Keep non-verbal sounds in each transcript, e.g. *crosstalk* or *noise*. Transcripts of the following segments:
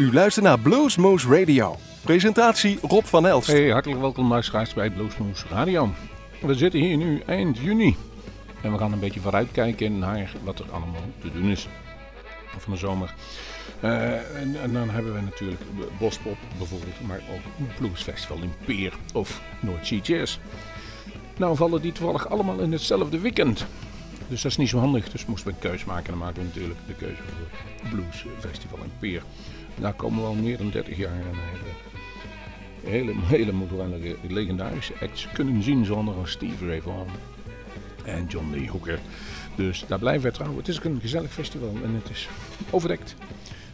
U luistert naar Bluesmoose Radio. Presentatie Rob van Elst. Hey, hartelijk welkom luisteraars bij Bluesmoose Radio. We zitten hier nu eind juni. En we gaan een beetje vooruitkijken naar wat er allemaal te doen is van de zomer. Uh, en, dan hebben we natuurlijk Bospop bijvoorbeeld, maar ook Blues Festival in Peer of Sea Jazz. Nou vallen die toevallig allemaal in hetzelfde weekend. Dus dat is niet zo handig. Dus moesten we een keuze maken. En dan maken we natuurlijk de keuze voor het Blues Festival in Peer. Daar komen we al meer dan 30 jaar en hele, hele moderne, legendarische acts kunnen zien. Zonder een Steve Ray Vaughan en John Lee Hooker. Dus daar blijven we trouwen. Het is een gezellig festival en het is overdekt.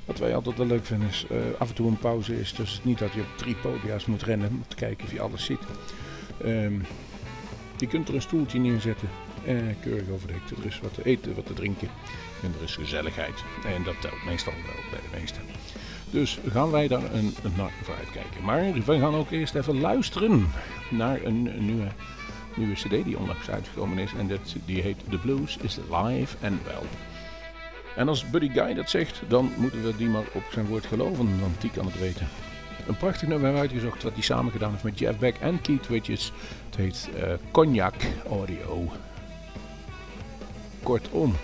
Wat wij altijd wel leuk vinden is uh, af en toe een pauze is. Dus niet dat je op drie podia's moet rennen om te kijken of je alles ziet. Um, je kunt er een stoeltje neerzetten. Eh, keurig overdekt. Er is wat te eten, wat te drinken. En er is gezelligheid. En dat telt meestal wel bij de meesten. Dus gaan wij daar een, een naar vooruit kijken. Maar we gaan ook eerst even luisteren naar een, nieuwe, nieuwe cd die onlangs uitgekomen is. En dat, die heet The Blues is Live and Well. En als Buddy Guy dat zegt, dan moeten we die maar op zijn woord geloven, want die kan het weten. Een prachtig nummer hebben we uitgezocht wat hij samen gedaan heeft met Jeff Beck en Keith Richards. Het heet uh, Cognac Audio. Kortom,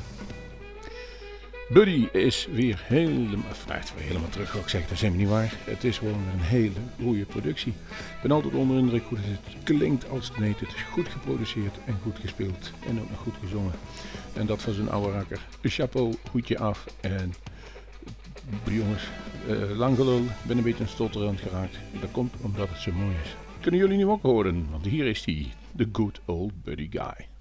Buddy is weer helemaal, enfin, weer helemaal terug, ik zeggen, dat is helemaal niet waar. Het is gewoon een hele goede productie. Ik ben altijd onder indruk hoe het klinkt als het. Het is goed geproduceerd en goed gespeeld en ook nog goed gezongen. En dat van zijn oude rakker. Een chapeau, goedje af en jongens, uh, lang ben een beetje een stotterend geraakt. Dat komt omdat het zo mooi is. Kunnen jullie nu ook horen, want hier is hij, the good old Buddy Guy.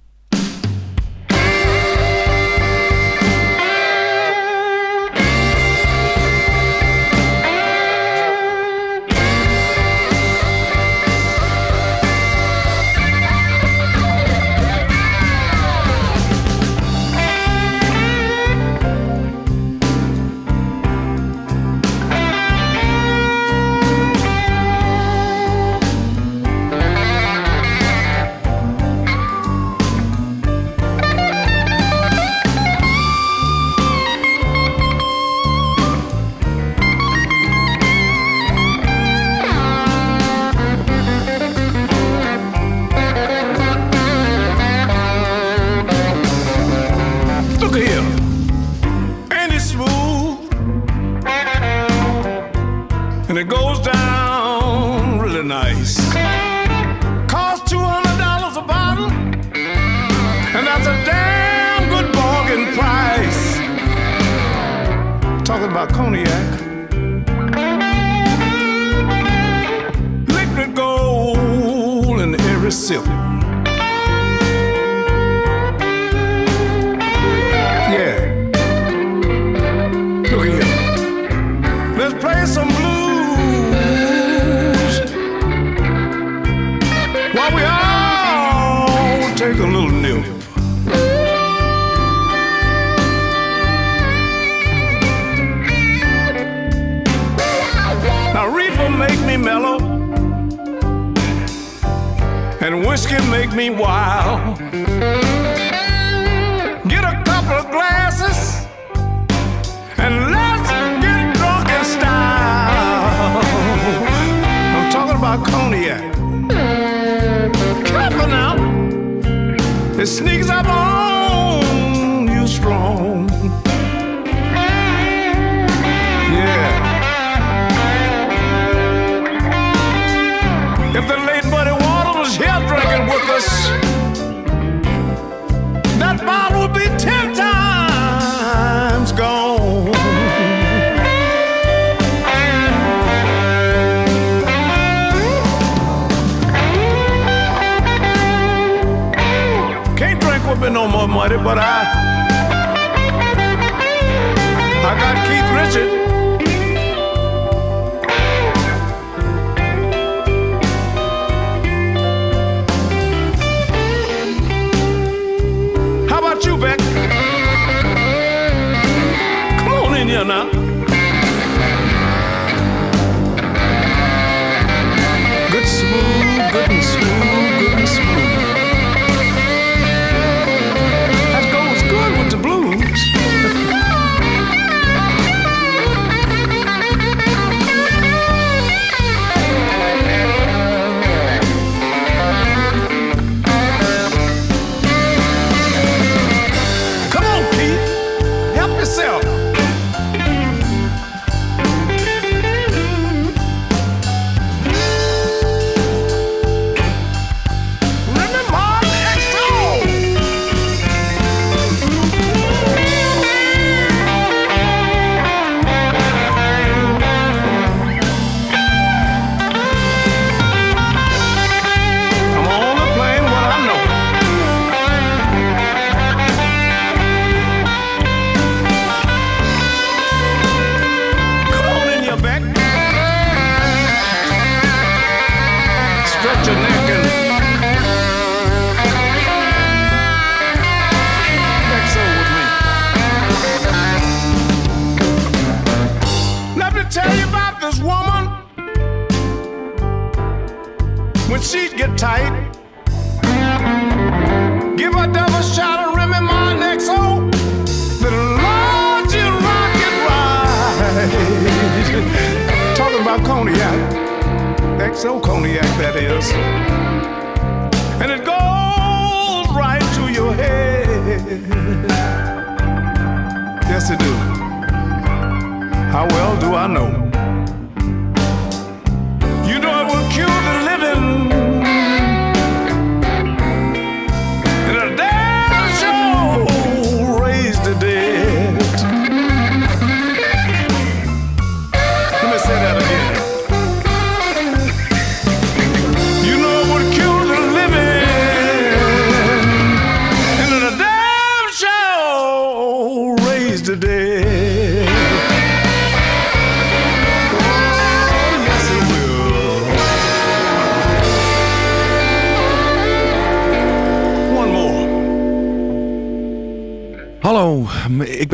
हमारे पर आ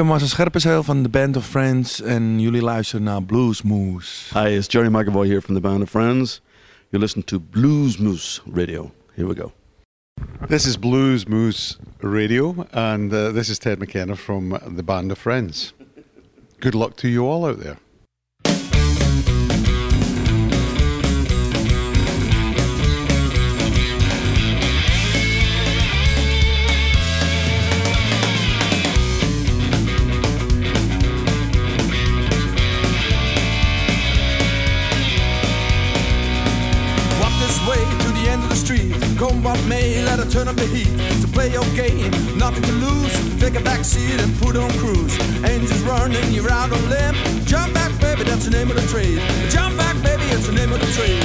Marcel Scherpenzeel van de Band of Friends en jullie luisteren naar Blues Moose. Hi, it's Johnny McAvoy here from the Band of Friends. You listen to Blues Moose Radio. Here we go. This is Blues Moose Radio, and uh, this is Ted McKenna from the Band of Friends. Good luck to you all out there. The heat. To play your game, nothing to lose. Take a back seat and put on cruise. Engines running, you're out on limb. Jump back, baby, that's the name of the trade. Jump back, baby, it's the name of the trade.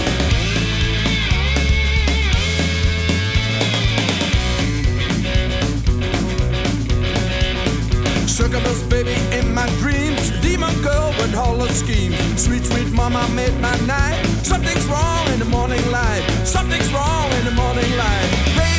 Succubus baby in my dreams Demon girl with her schemes Sweet, sweet mama made my night Something's wrong in the morning light Something's wrong in the morning light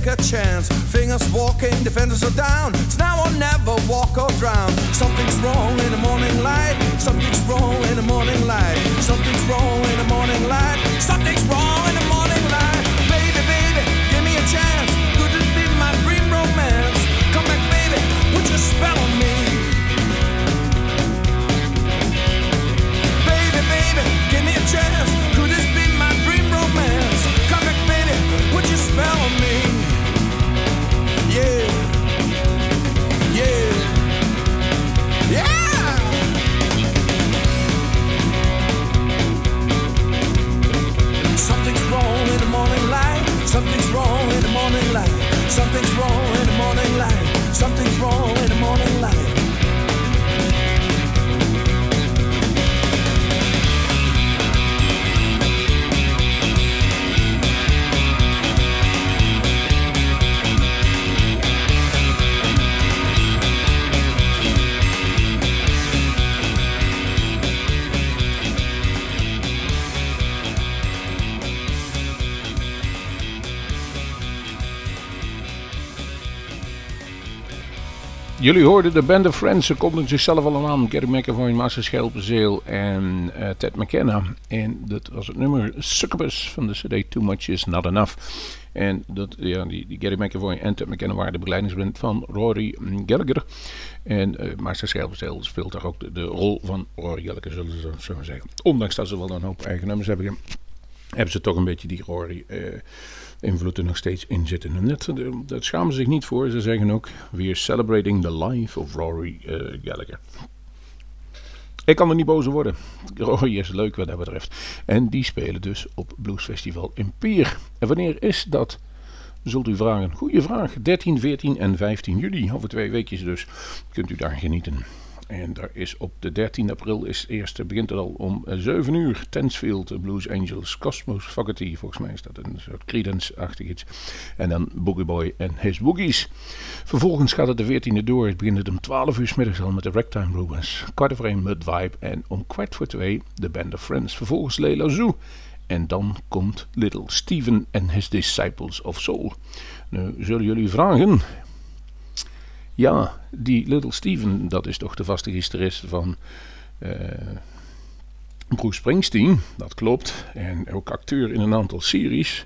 take a chance. Fingers walking, defenders are down. It's now or never, walk or drown. Something's wrong in the morning light. Something's wrong in the morning light. Something's wrong in the morning light. Something's wrong in the morning light. Baby, baby, give me a chance. Could it be my dream romance? Come back, baby, put your spell on me. Baby, baby, give me a chance. Something's wrong in the morning light. Something's wrong Jullie hoorden de Band of Friends. Ze konden zichzelf al aan. Gary McAvoy, Marcel Schelpenzeel en eh, Ted McKenna. En dat was het nummer Succubus van de CD Too Much Is Not Enough. En dat, ja, die, Gary McAvoy en Ted McKenna waren de begeleidingsband van Rory Gallagher. En eh Marcel Schelpenzeel speelt daar ook de, rol van Rory Gallagher, zullen ze zo zeggen. Ondanks dat ze wel een hoop eigen nummers hebben, hebben ze toch een beetje die Rory... eh, invloed er nog steeds in zitten. En dat, schamen ze zich niet voor. Ze zeggen ook, we're celebrating the life of Rory eh, Gallagher. Ik kan er niet boos worden. Roy is leuk wat dat betreft. En die spelen dus op Blues Festival in Pier. En wanneer is dat? Zult u vragen. Goeie vraag. 13, 14 en 15 juli. Over twee weekjes dus. Kunt u daar genieten. En daar is op de 13 april is eerst, begint het al om 7 uur. Tensfield, Blues Angels, Cosmos Fogarty. Volgens mij is dat een soort Creedence-achtig iets. En dan Boogie Boy en His Boogies. Vervolgens gaat het de 14e door. Het begint het om 12 uur s middags al met de Ragtime Rubens. Kwart over 1 Mud Vibe. En om kwart voor 2 de Band of Friends. Vervolgens Leila Zoo. En dan komt Little Steven en His Disciples of Soul. Nu zullen jullie vragen, ja, die Little Steven, dat is toch de vaste gitarist van uh, Bruce Springsteen. Dat klopt. En ook acteur in een aantal series.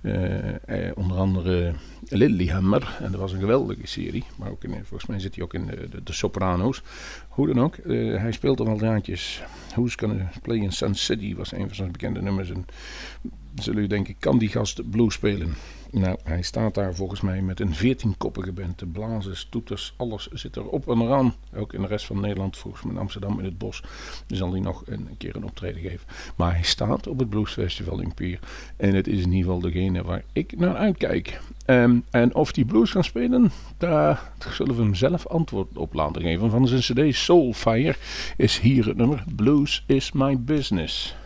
Uh, eh, onder andere Lilyhammer. En dat was een geweldige serie. Maar ook volgens mij zit hij ook in de, de, Soprano's. Hoe dan ook. Hij speelt al wel draadjes. Who's Gonna Play in Sun City was een van zijn bekende nummers. En zullen u denken, kan die gast blues spelen? Nou, hij staat daar volgens mij met een veertienkoppige band. De blazers, toeters, alles zit er op en eraan. Ook in de rest van Nederland, volgens mij in Amsterdam in het bos. zal hij nog een, keer een optreden geven. Maar hij staat op het Blues Festival in Pier. En het is in ieder geval degene waar ik naar uitkijk. Um, en of die blues kan spelen, daar zullen we hem zelf antwoord op laten geven. Van zijn cd Soulfire is hier het nummer Blues is My Business.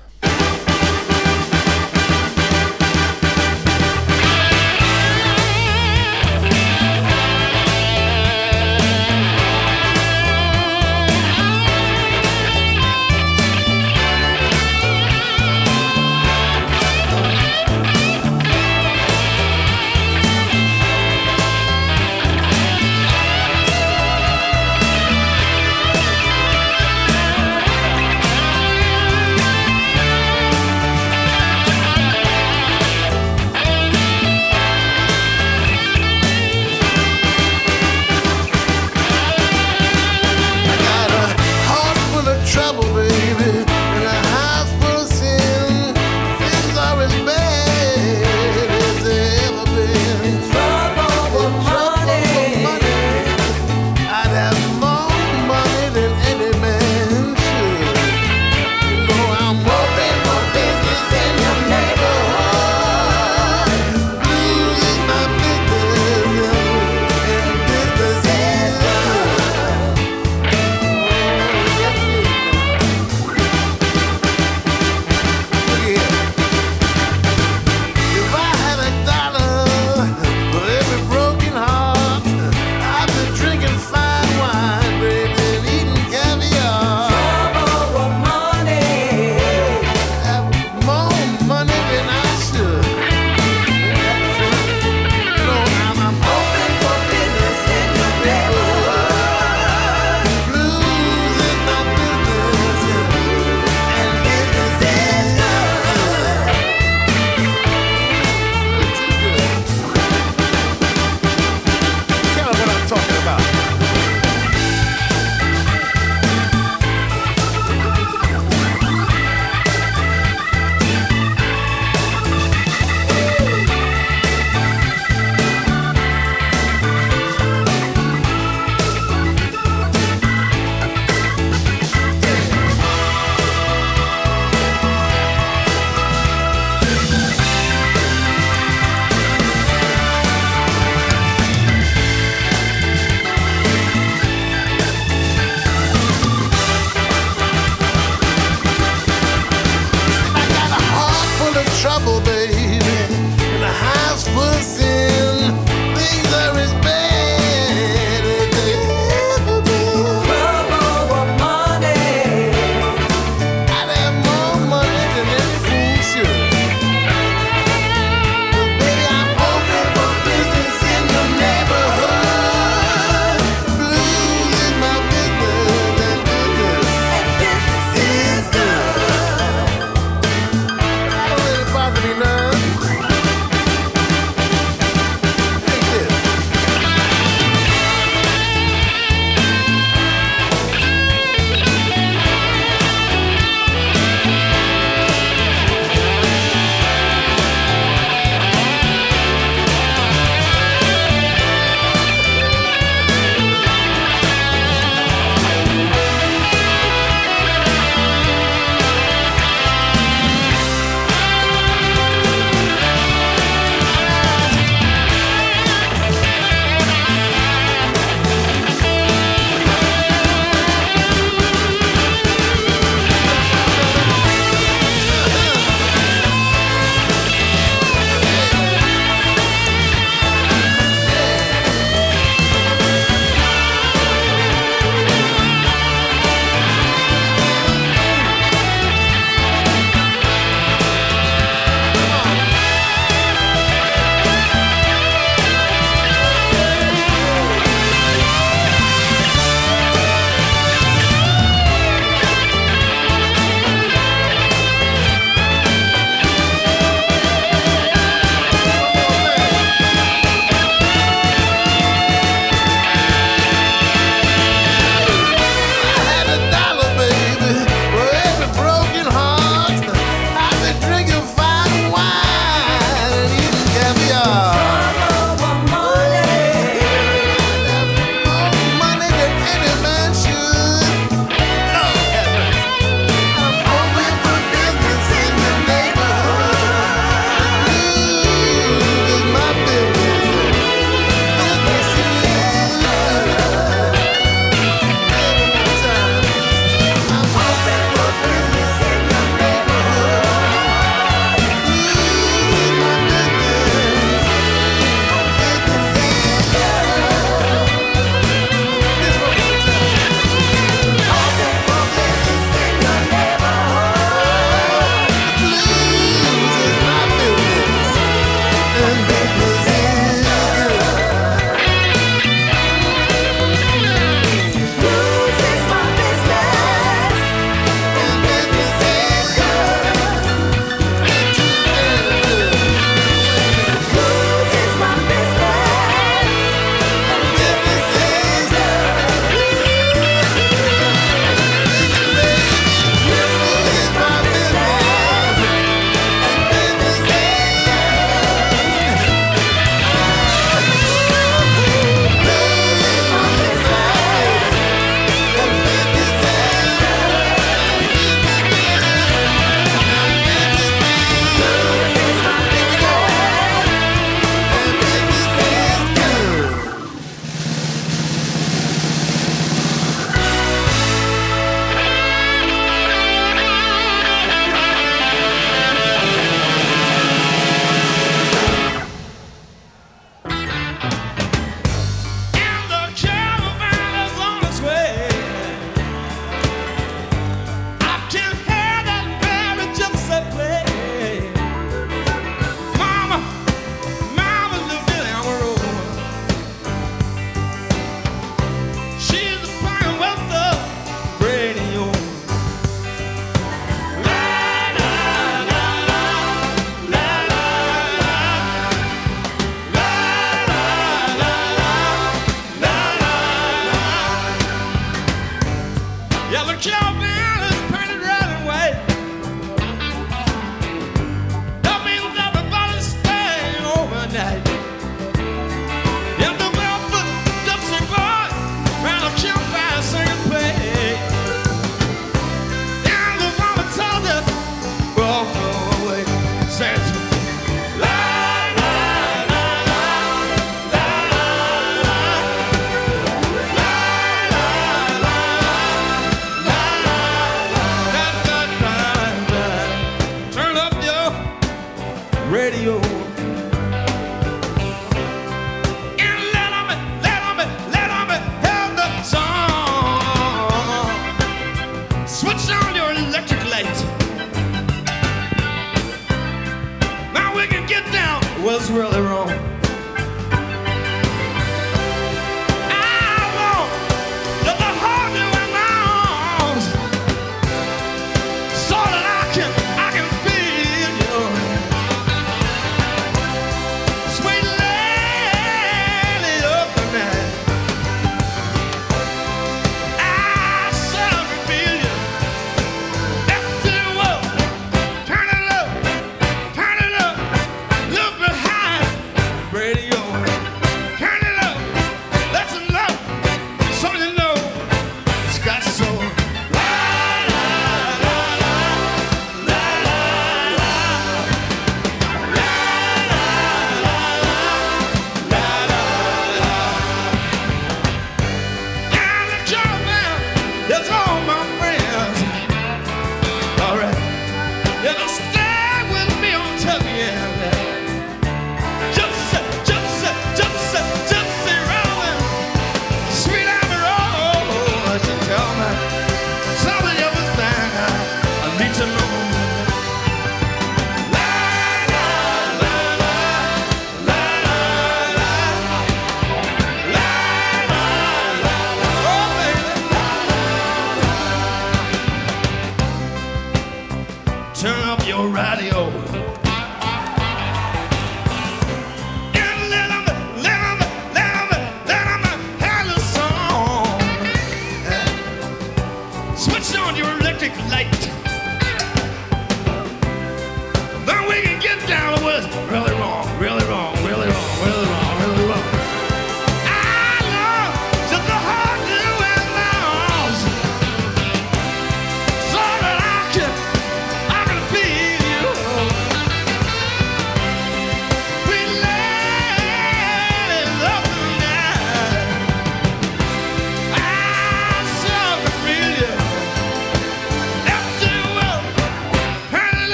Switch on!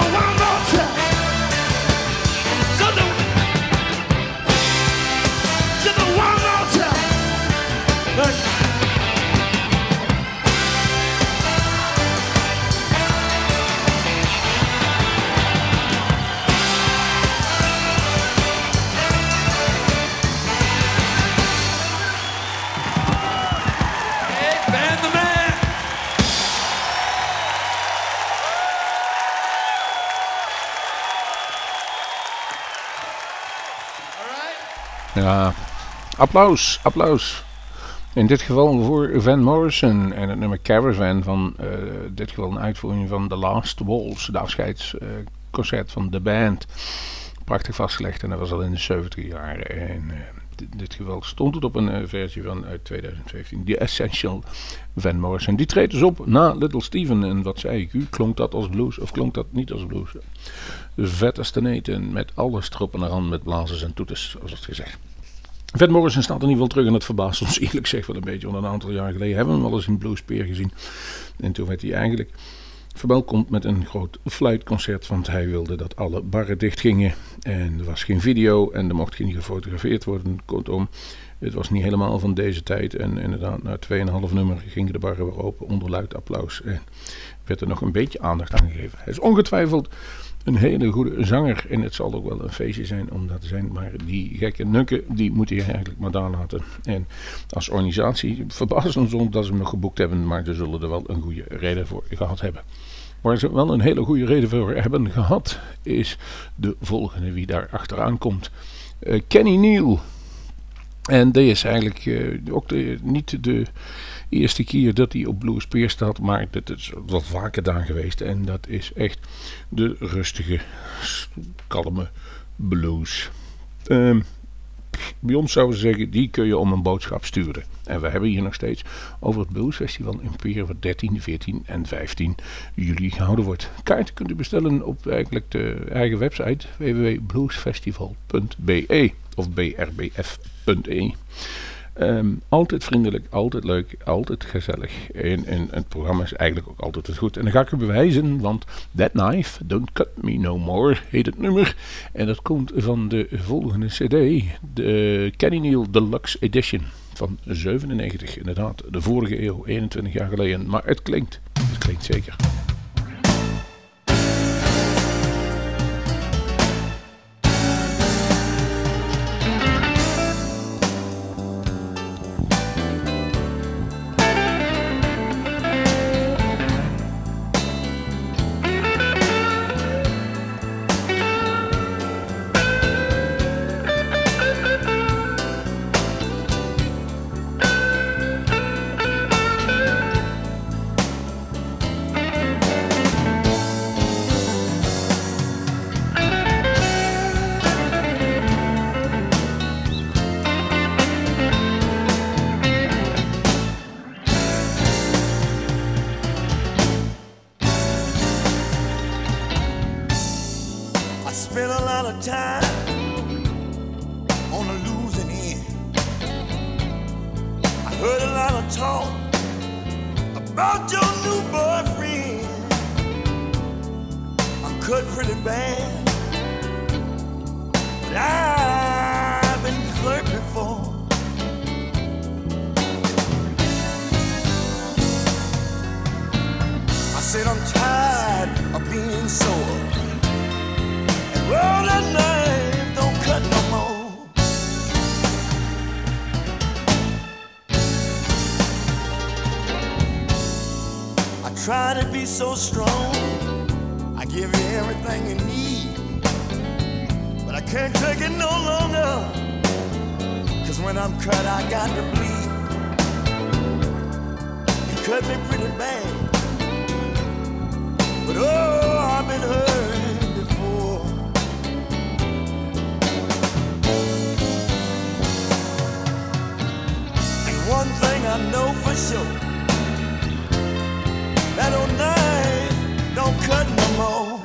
Oh. world. Applaus, applaus. In dit geval voor Van Morrison en het nummer Caravan van uh, dit geval een uitvoering van The Last Waltz, de afscheidsconcert van de band. Prachtig vastgelegd en dat was al in de 70 jaren. En in dit geval stond het op een versie van uit 2015, The Essential Van Morrison. Die treedt dus op na Little Steven. En wat zei ik u? Klonk dat als blues of klonk dat niet als blues? Vet als te eten met alles erop en eraan met blazers en toeters, zoals het gezegd. Vet Morrison staat in ieder geval terug en het verbaast ons *laughs* eerlijk gezegd wel een beetje. Want een aantal jaar geleden hebben we hem wel eens in Bluespeer gezien. En toen werd hij eigenlijk verwelkomd met een groot fluitconcert. Want hij wilde dat alle barren dicht gingen. En er was geen video en er mocht geen gefotografeerd worden. Kortom, Het was niet helemaal van deze tijd. En inderdaad, na 2,5 nummer gingen de barren weer open onder luid applaus. En werd er nog een beetje aandacht aan gegeven. Hij is ongetwijfeld een hele goede zanger. En het zal ook wel een feestje zijn om dat te zijn. Maar die gekke nukken, die moet je eigenlijk maar daar laten. En als organisatie verbazen ons om dat ze hem nog geboekt hebben. Maar ze zullen er wel een goede reden voor gehad hebben. Waar ze wel een hele goede reden voor hebben gehad, is de volgende wie daar achteraan komt. Uh, Kenny Neal. En die is eigenlijk uh, ook niet de eerste keer dat hij op Blues Peer staat, maar dat is wat vaker daar geweest. En dat is echt de rustige, kalme blues. Um, bij ons zouden ze zeggen, die kun je om een boodschap sturen. En we hebben hier nog steeds over het Bluesfestival in Peer, wat 13, 14 en 15 juli gehouden wordt. Kaarten kunt u bestellen op eigenlijk de eigen website www.bluesfestival.be of brbf.e. Um, altijd vriendelijk, altijd leuk, altijd gezellig. En, en, het programma is eigenlijk ook altijd goed. En dan ga ik u bewijzen, want That Knife, Don't Cut Me No More, heet het nummer. En dat komt van de volgende cd, de Kenny Neal Deluxe Edition van 97. Inderdaad, de vorige eeuw, 21 jaar geleden. Maar het klinkt, het klinkt zeker. pretty bad. But I've been hurt before. I said I'm tired of being sore. And well, that knife don't cut no more. I try to be so strong. Give you everything you need. But I can't take it no longer. Cause when I'm cut, I got to bleed. You cut me pretty bad. But oh, I've been hurt before. And one thing I know for sure. That old knife don't cut no more.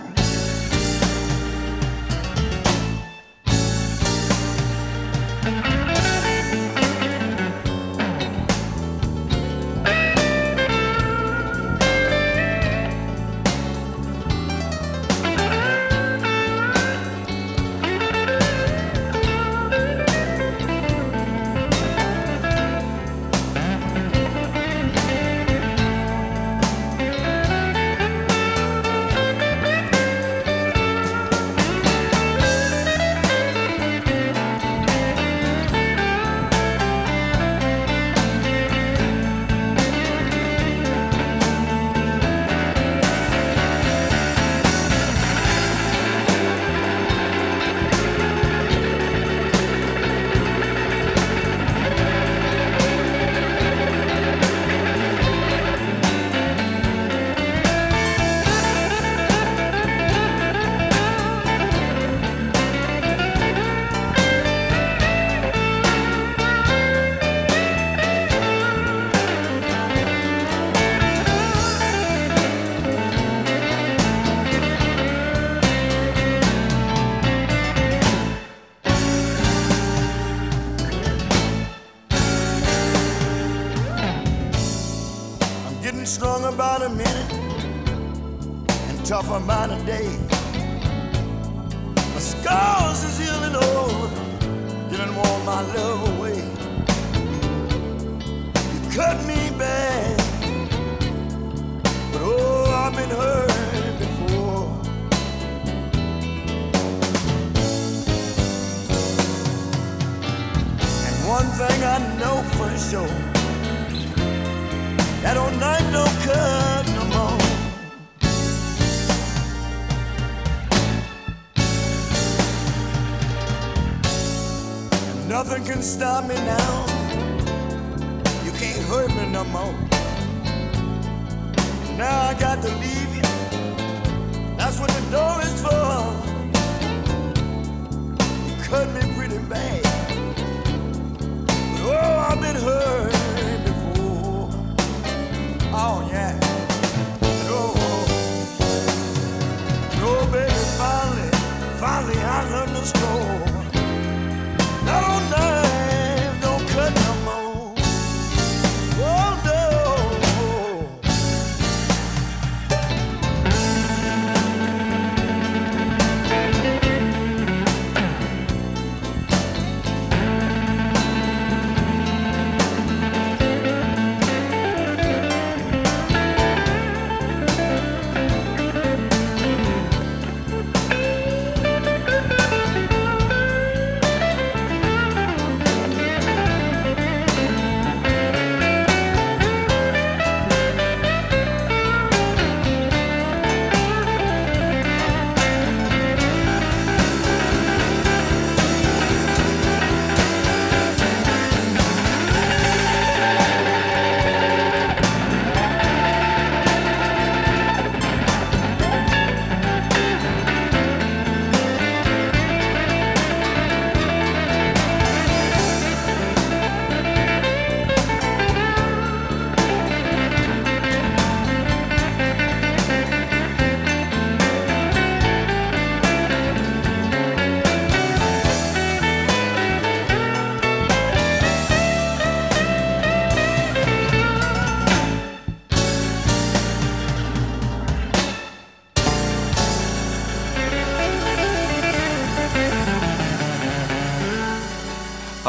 Stop me now.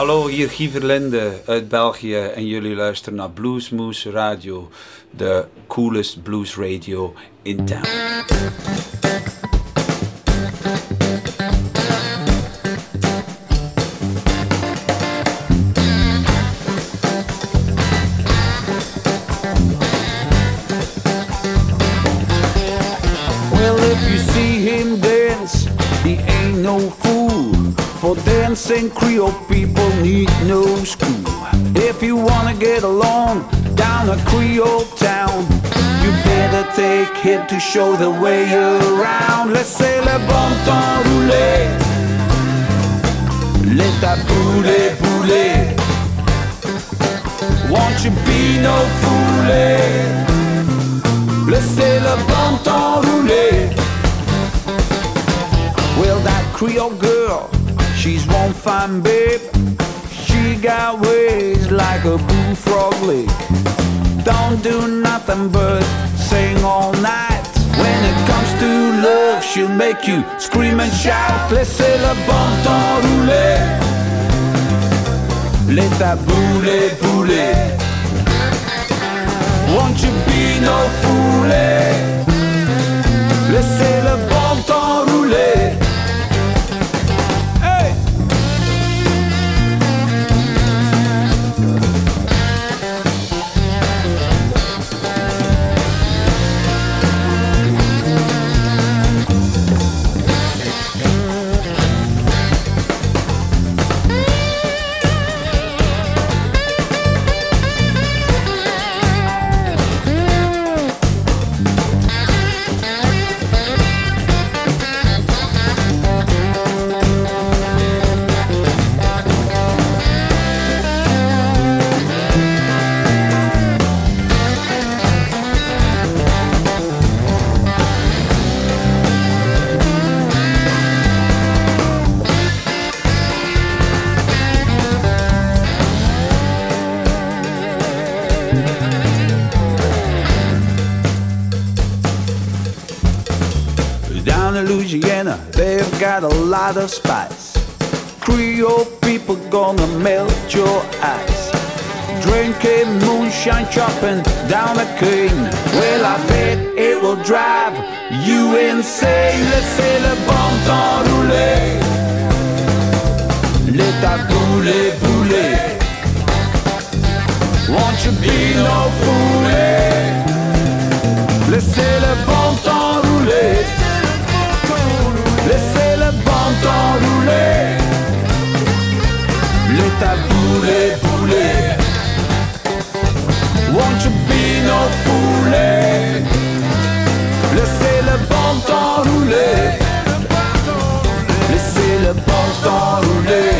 Hallo, hier Guy Verlinde uit België en jullie luisteren naar Bluesmoose Radio, de coolest blues radio in town. Well, if you see him dance, he ain't no fool. For dancing Creole people need no school. If you wanna get along down a Creole town, you better take him to show the way around. Let's say le bon temps rouler. Let that booty booty. Won't you be no foolie? Laissez le bon temps rouler. Well, that Creole girl, she's one fine babe. She got ways like a bullfrog lick. Don't do nothing but sing all night. When it comes to love, she'll make you scream and shout. Laissez le bon temps rouler. Let that booty booty. Won't you be no fool Laissez le bon they've got a lot of spice. Creole people gonna melt your eyes. drinking moonshine, chopping down a cane. Well, I bet it will drive you insane. Laissez le bon temps rouler. L'état bouler, bouler. Won't you be no fool? Laissez le bon temps rouler. Laissez le bon temps rouler. L'état bouler, bouler. Won't you be no fool? Laissez le bon temps rouler. Laissez le bon temps rouler.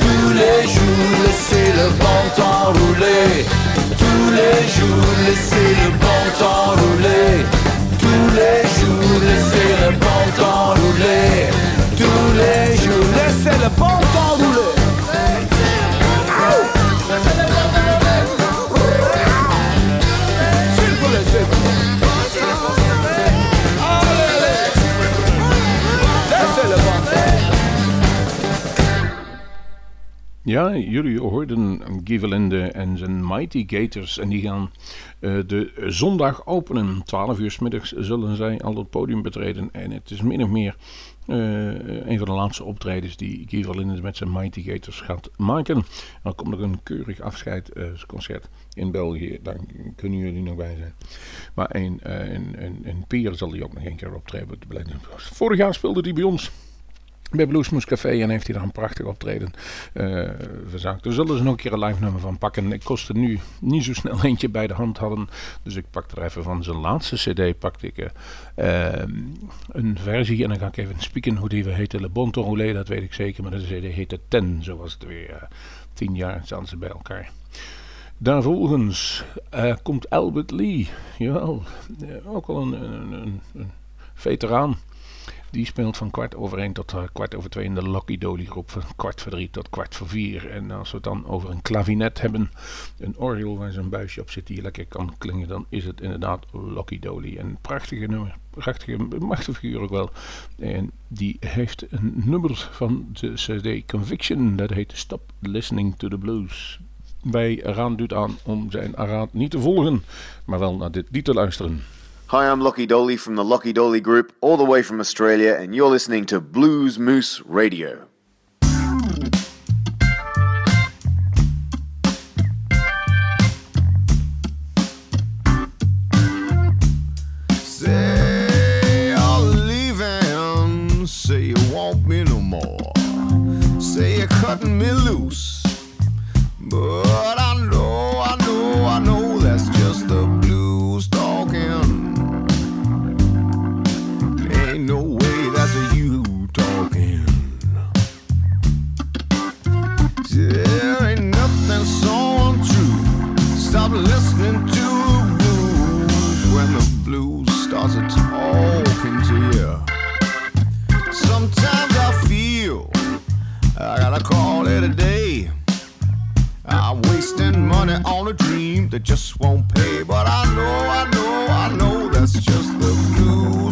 Tous les jours, laissez le bon temps rouler. Tous les jours, laissez le bon temps rouler. Tous les jours, laissez le bon temps rouler. Tous les jours, laissez le bon temps rouler. Ja, jullie hoorden Givelinde en zijn Mighty Gators. En die gaan eh, de zondag openen. 12 uur s middags zullen zij al het podium betreden. En het is min of meer eh, een van de laatste optredens die Givelinde met zijn Mighty Gators gaat maken. Dan komt er een keurig afscheidsconcert in België. Daar kunnen jullie nog bij zijn. Maar in, in, in, in Pier zal hij ook nog een keer optreden. Vorig jaar speelde hij bij ons bij Bluesmoes Café en heeft hij daar een prachtig optreden uh, verzaakt. Daar zullen ze nog een keer een live nummer van pakken. Ik kost er nu niet zo snel eentje bij de hand hadden. Dus ik pak er even van zijn laatste cd pakte ik uh, een versie. En dan ga ik even spieken hoe die heette. Le Bon Roulé, dat weet ik zeker. Maar de cd heette Ten. Zo was het weer. Uh, tien jaar staan ze bij elkaar. Daarvolgens komt Albert Lee. Jawel, ook al een, een, een, een veteraan. Die speelt van kwart over één tot uh, kwart over twee in de Lucky Dolly groep. Van kwart voor drie tot kwart voor vier. En als we het dan over een klavinet hebben. Een orgel waar zo'n buisje op zit die lekker kan klinken. Dan is het inderdaad Lucky Dolly. Een prachtige nummer. Prachtige, machtige figuur ook wel. En die heeft een nummer van de CD Conviction. Dat heet Stop Listening to the Blues. Wij eraan doet aan om zijn raad niet te volgen. Maar wel naar dit lied te luisteren. Hi, I'm Lockie Dolly from the Lockie Dolly Group, all the way from Australia, and you're listening to Blues Moose Radio. Say you're leaving, say you won't no more. Say you're cutting me loose. But I gotta call it a day. I'm wasting money on a dream that just won't pay. But I know, I know, I know that's just the blues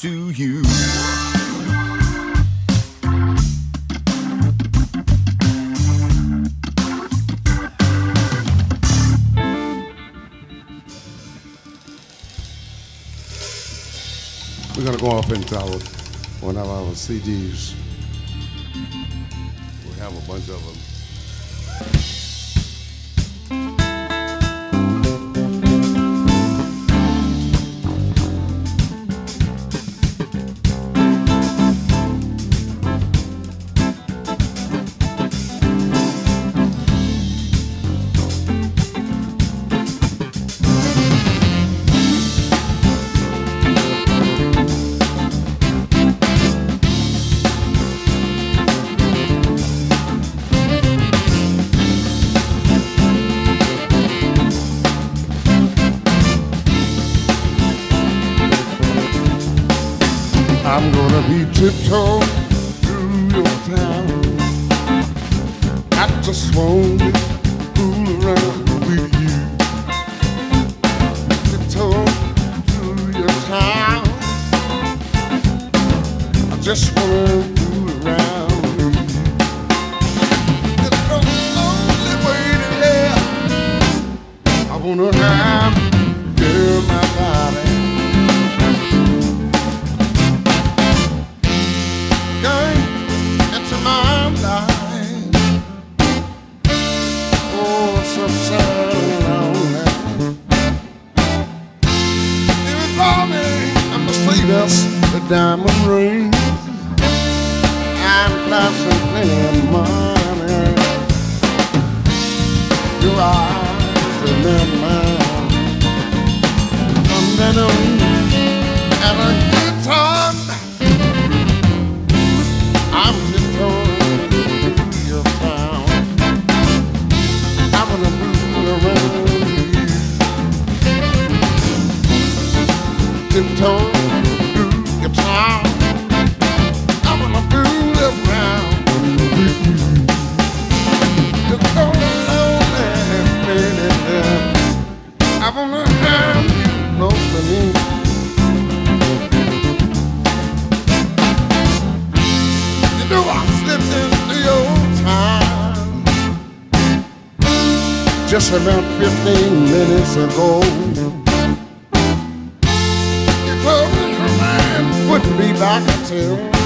to you. We're gonna go off into our one of our CDs. We have a bunch of them. tiptoe diamond rings and flash and plenty of money. Do I remember? just about 15 minutes ago. You told me your man wouldn't be back until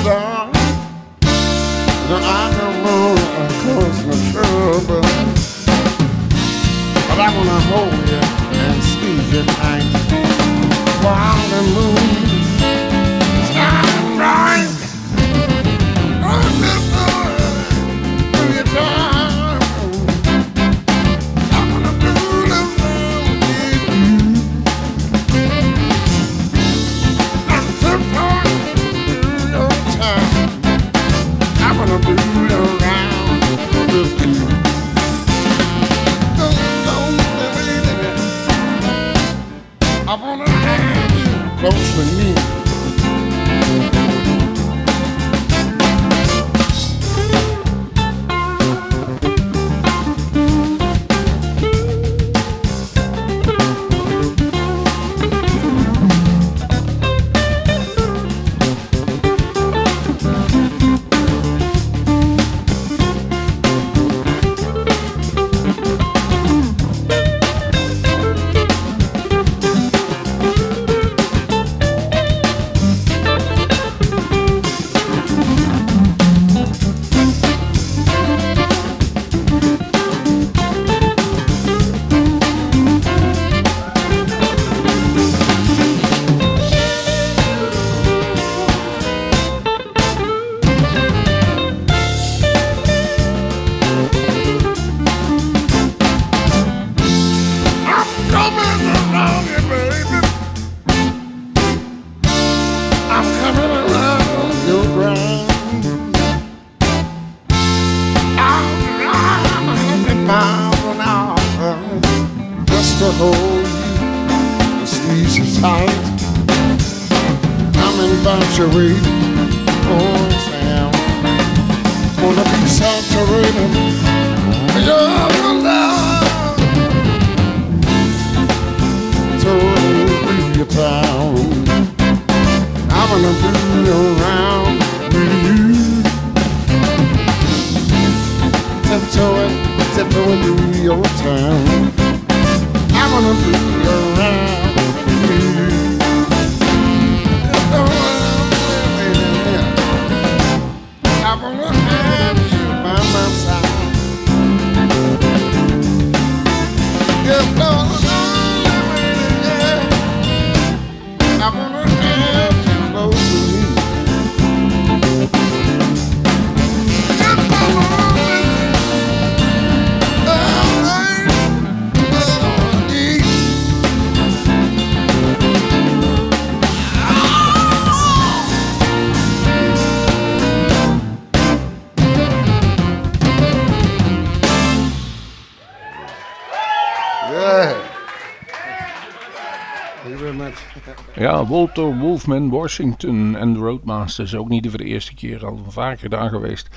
Wolfman Washington en de Roadmasters. Ook niet voor de eerste keer, al vaker daar geweest.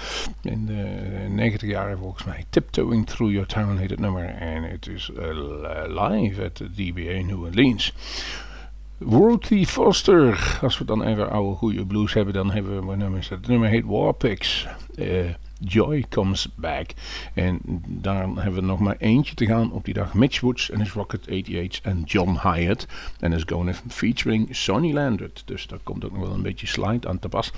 In de 90 jaren volgens mij. Tiptoeing Through Your Town heet het nummer. En het is eh, live at de DBA New Orleans. Ruthie Foster. Als we dan even oude goede blues hebben, dan hebben we nummers. Het nummer heet Warpix. Joy Comes Back. En daar hebben we nog maar eentje te gaan op die dag. Mitch Woods en his Rocket 88 en John Hyatt. En is going featuring Sonny Landert. Dus daar komt ook nog wel een beetje slide aan te pas.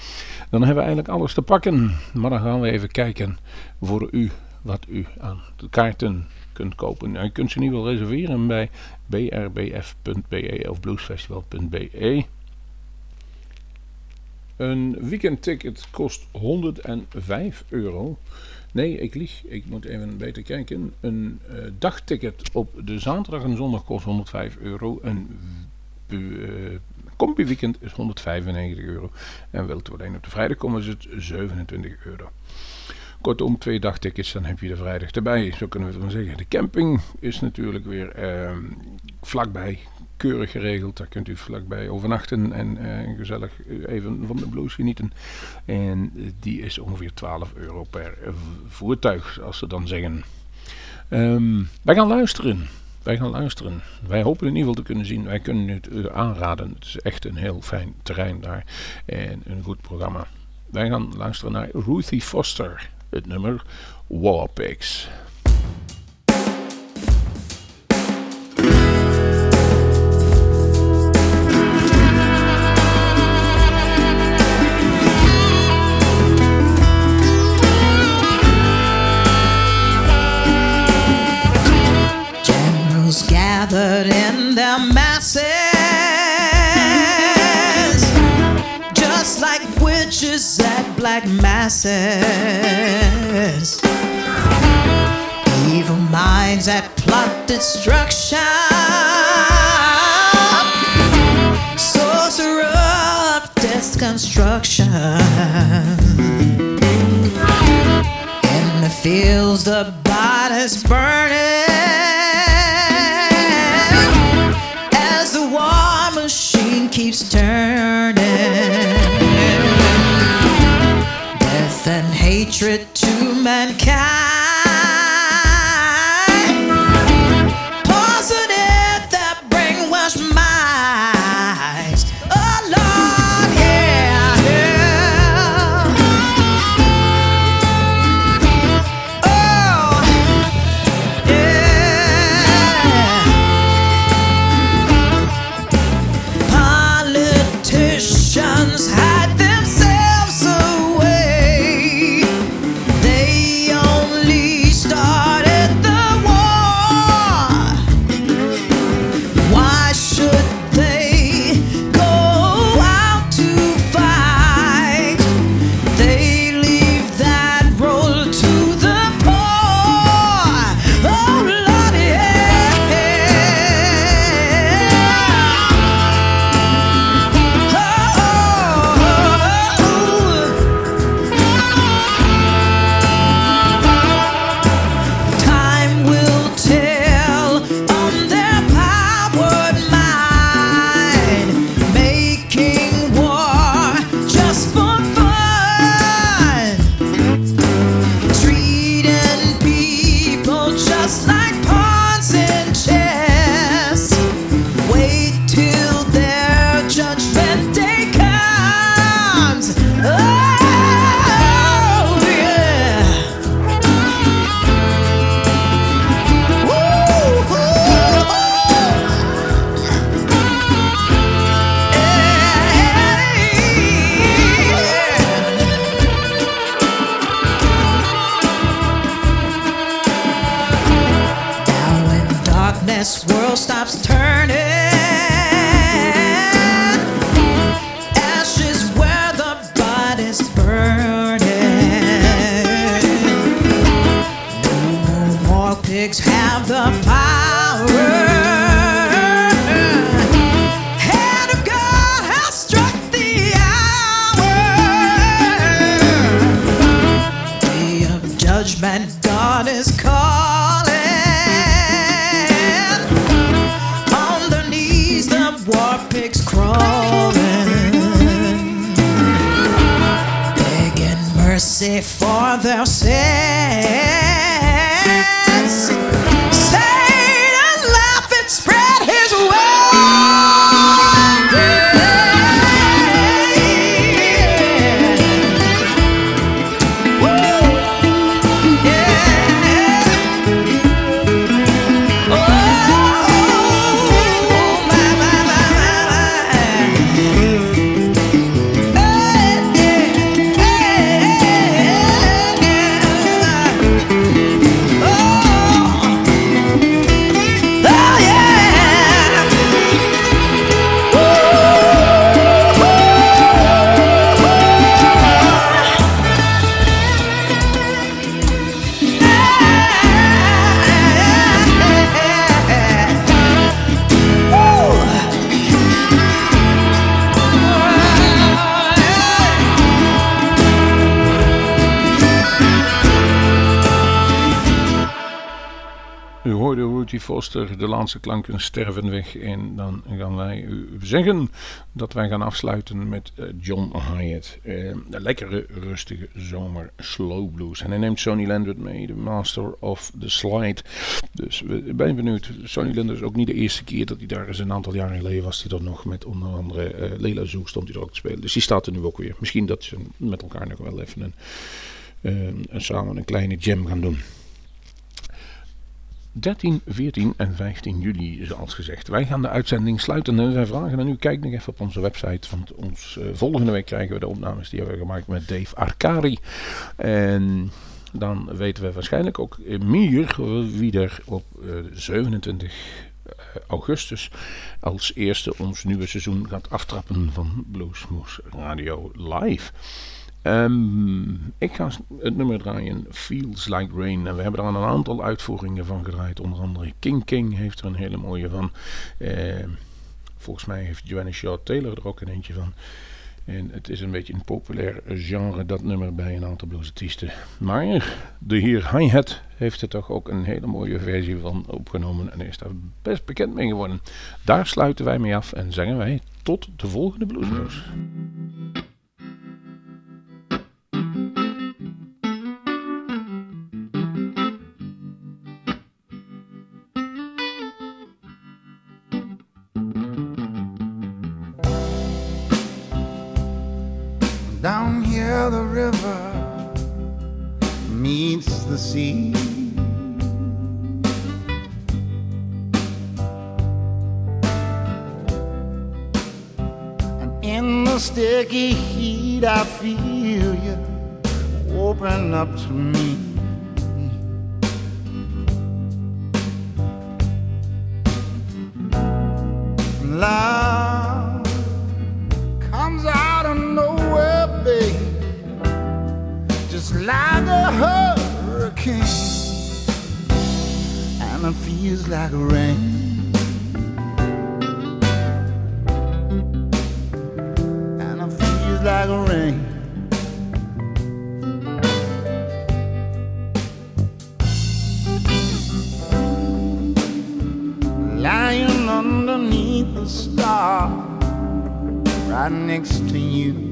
Dan hebben we eigenlijk alles te pakken. Maar dan gaan we even kijken voor u wat u aan de kaarten kunt kopen. Nou, je kunt ze nu wel reserveren bij brbf.be of bluesfestival.be. Een weekendticket kost 105 euro. Nee, ik lieg. Ik moet even beter kijken. Een eh, dagticket op de zaterdag en zondag kost 105 euro. Een uh, combi weekend is 195 euro. En wilt u alleen op de vrijdag komen is het 27 euro. Kortom, twee dagtickets, dan heb je de vrijdag erbij. Zo kunnen we het dan zeggen. De camping is natuurlijk weer eh, vlakbij keurig geregeld. Daar kunt u vlakbij overnachten en uh, gezellig even van de blues genieten. En die is ongeveer 12 euro per voertuig, als ze dan zeggen. Um, wij gaan luisteren. Wij gaan luisteren. Wij hopen in ieder geval te kunnen zien. Wij kunnen het uh, aanraden. Het is echt een heel fijn terrein daar. En een goed programma. Wij gaan luisteren naar Ruthie Foster. Het nummer Warpigs. Their masses, just like witches at black masses. Evil minds that plot destruction, sorcerer of construction. In the bodies burning. Keeps turning. Death and hatred to mankind. thou. Foster, de laatste klanken sterven weg. En dan gaan wij u zeggen dat wij gaan afsluiten met eh, John Hyatt. Eh, een lekkere, rustige zomer slow blues. En hij neemt Sonny Landers mee, de master of the slide. Dus we ben benieuwd. Sonny Landers is ook niet de eerste keer dat hij daar is. Een aantal jaren geleden was hij dat nog met onder andere eh Lela Zoek stond hij er ook te spelen. Dus die staat er nu ook weer. Misschien dat ze met elkaar nog wel even een- samen een kleine jam gaan doen. 13, 14 en 15 juli, zoals gezegd. Wij gaan de uitzending sluiten en wij vragen aan u, kijk nog even op onze website. Want ons, eh, volgende week krijgen we de opnames die hebben we gemaakt met Dave Arcari. En dan weten we waarschijnlijk ook meer wie er op eh, 27 augustus als eerste ons nieuwe seizoen gaat aftrappen van Bluesmoes Radio Live. Ehm, ik ga het nummer draaien, Feels Like Rain. En we hebben er een aantal uitvoeringen van gedraaid. Onder andere King King heeft er een hele mooie van. Ehm, volgens mij heeft Joanna Shaw Taylor er ook een eentje van. En het is een beetje een populair genre, dat nummer bij een aantal bluesartiesten. Maar de heer Hi-Hat heeft er toch ook een hele mooie versie van opgenomen. En is daar best bekend mee geworden. Daar sluiten wij mee af en zeggen wij tot de volgende Bluesmoes. The river meets the sea. And in the sticky heat, I feel you open up to me. Love just like a hurricane, and it feels like a rain. And it feels like a rain. Lying underneath the star right next to you.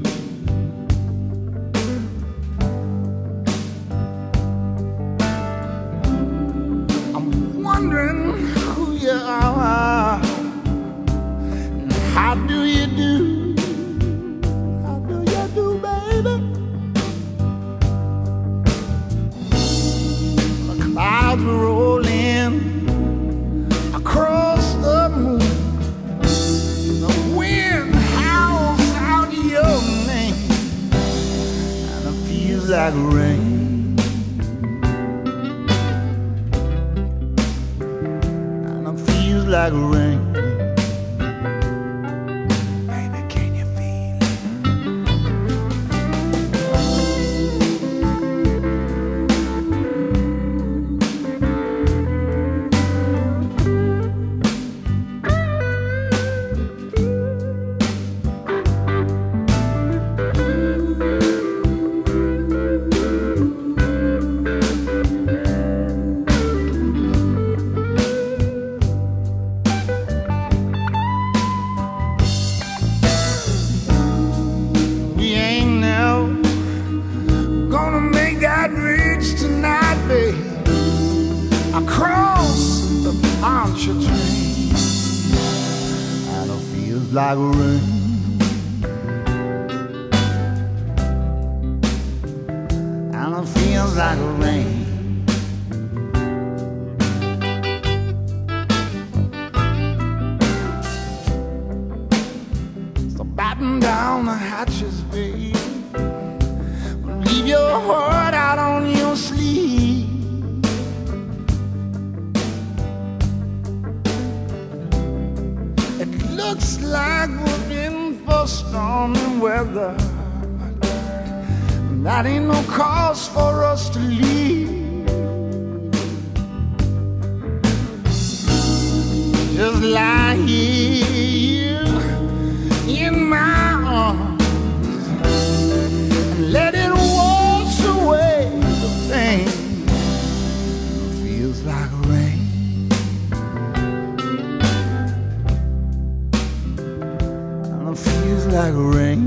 Batten down the hatches, babe. Leave your heart out on your sleeve. It looks like we're in for stormy weather. That ain't no cause for us to leave. Just lie here like rain.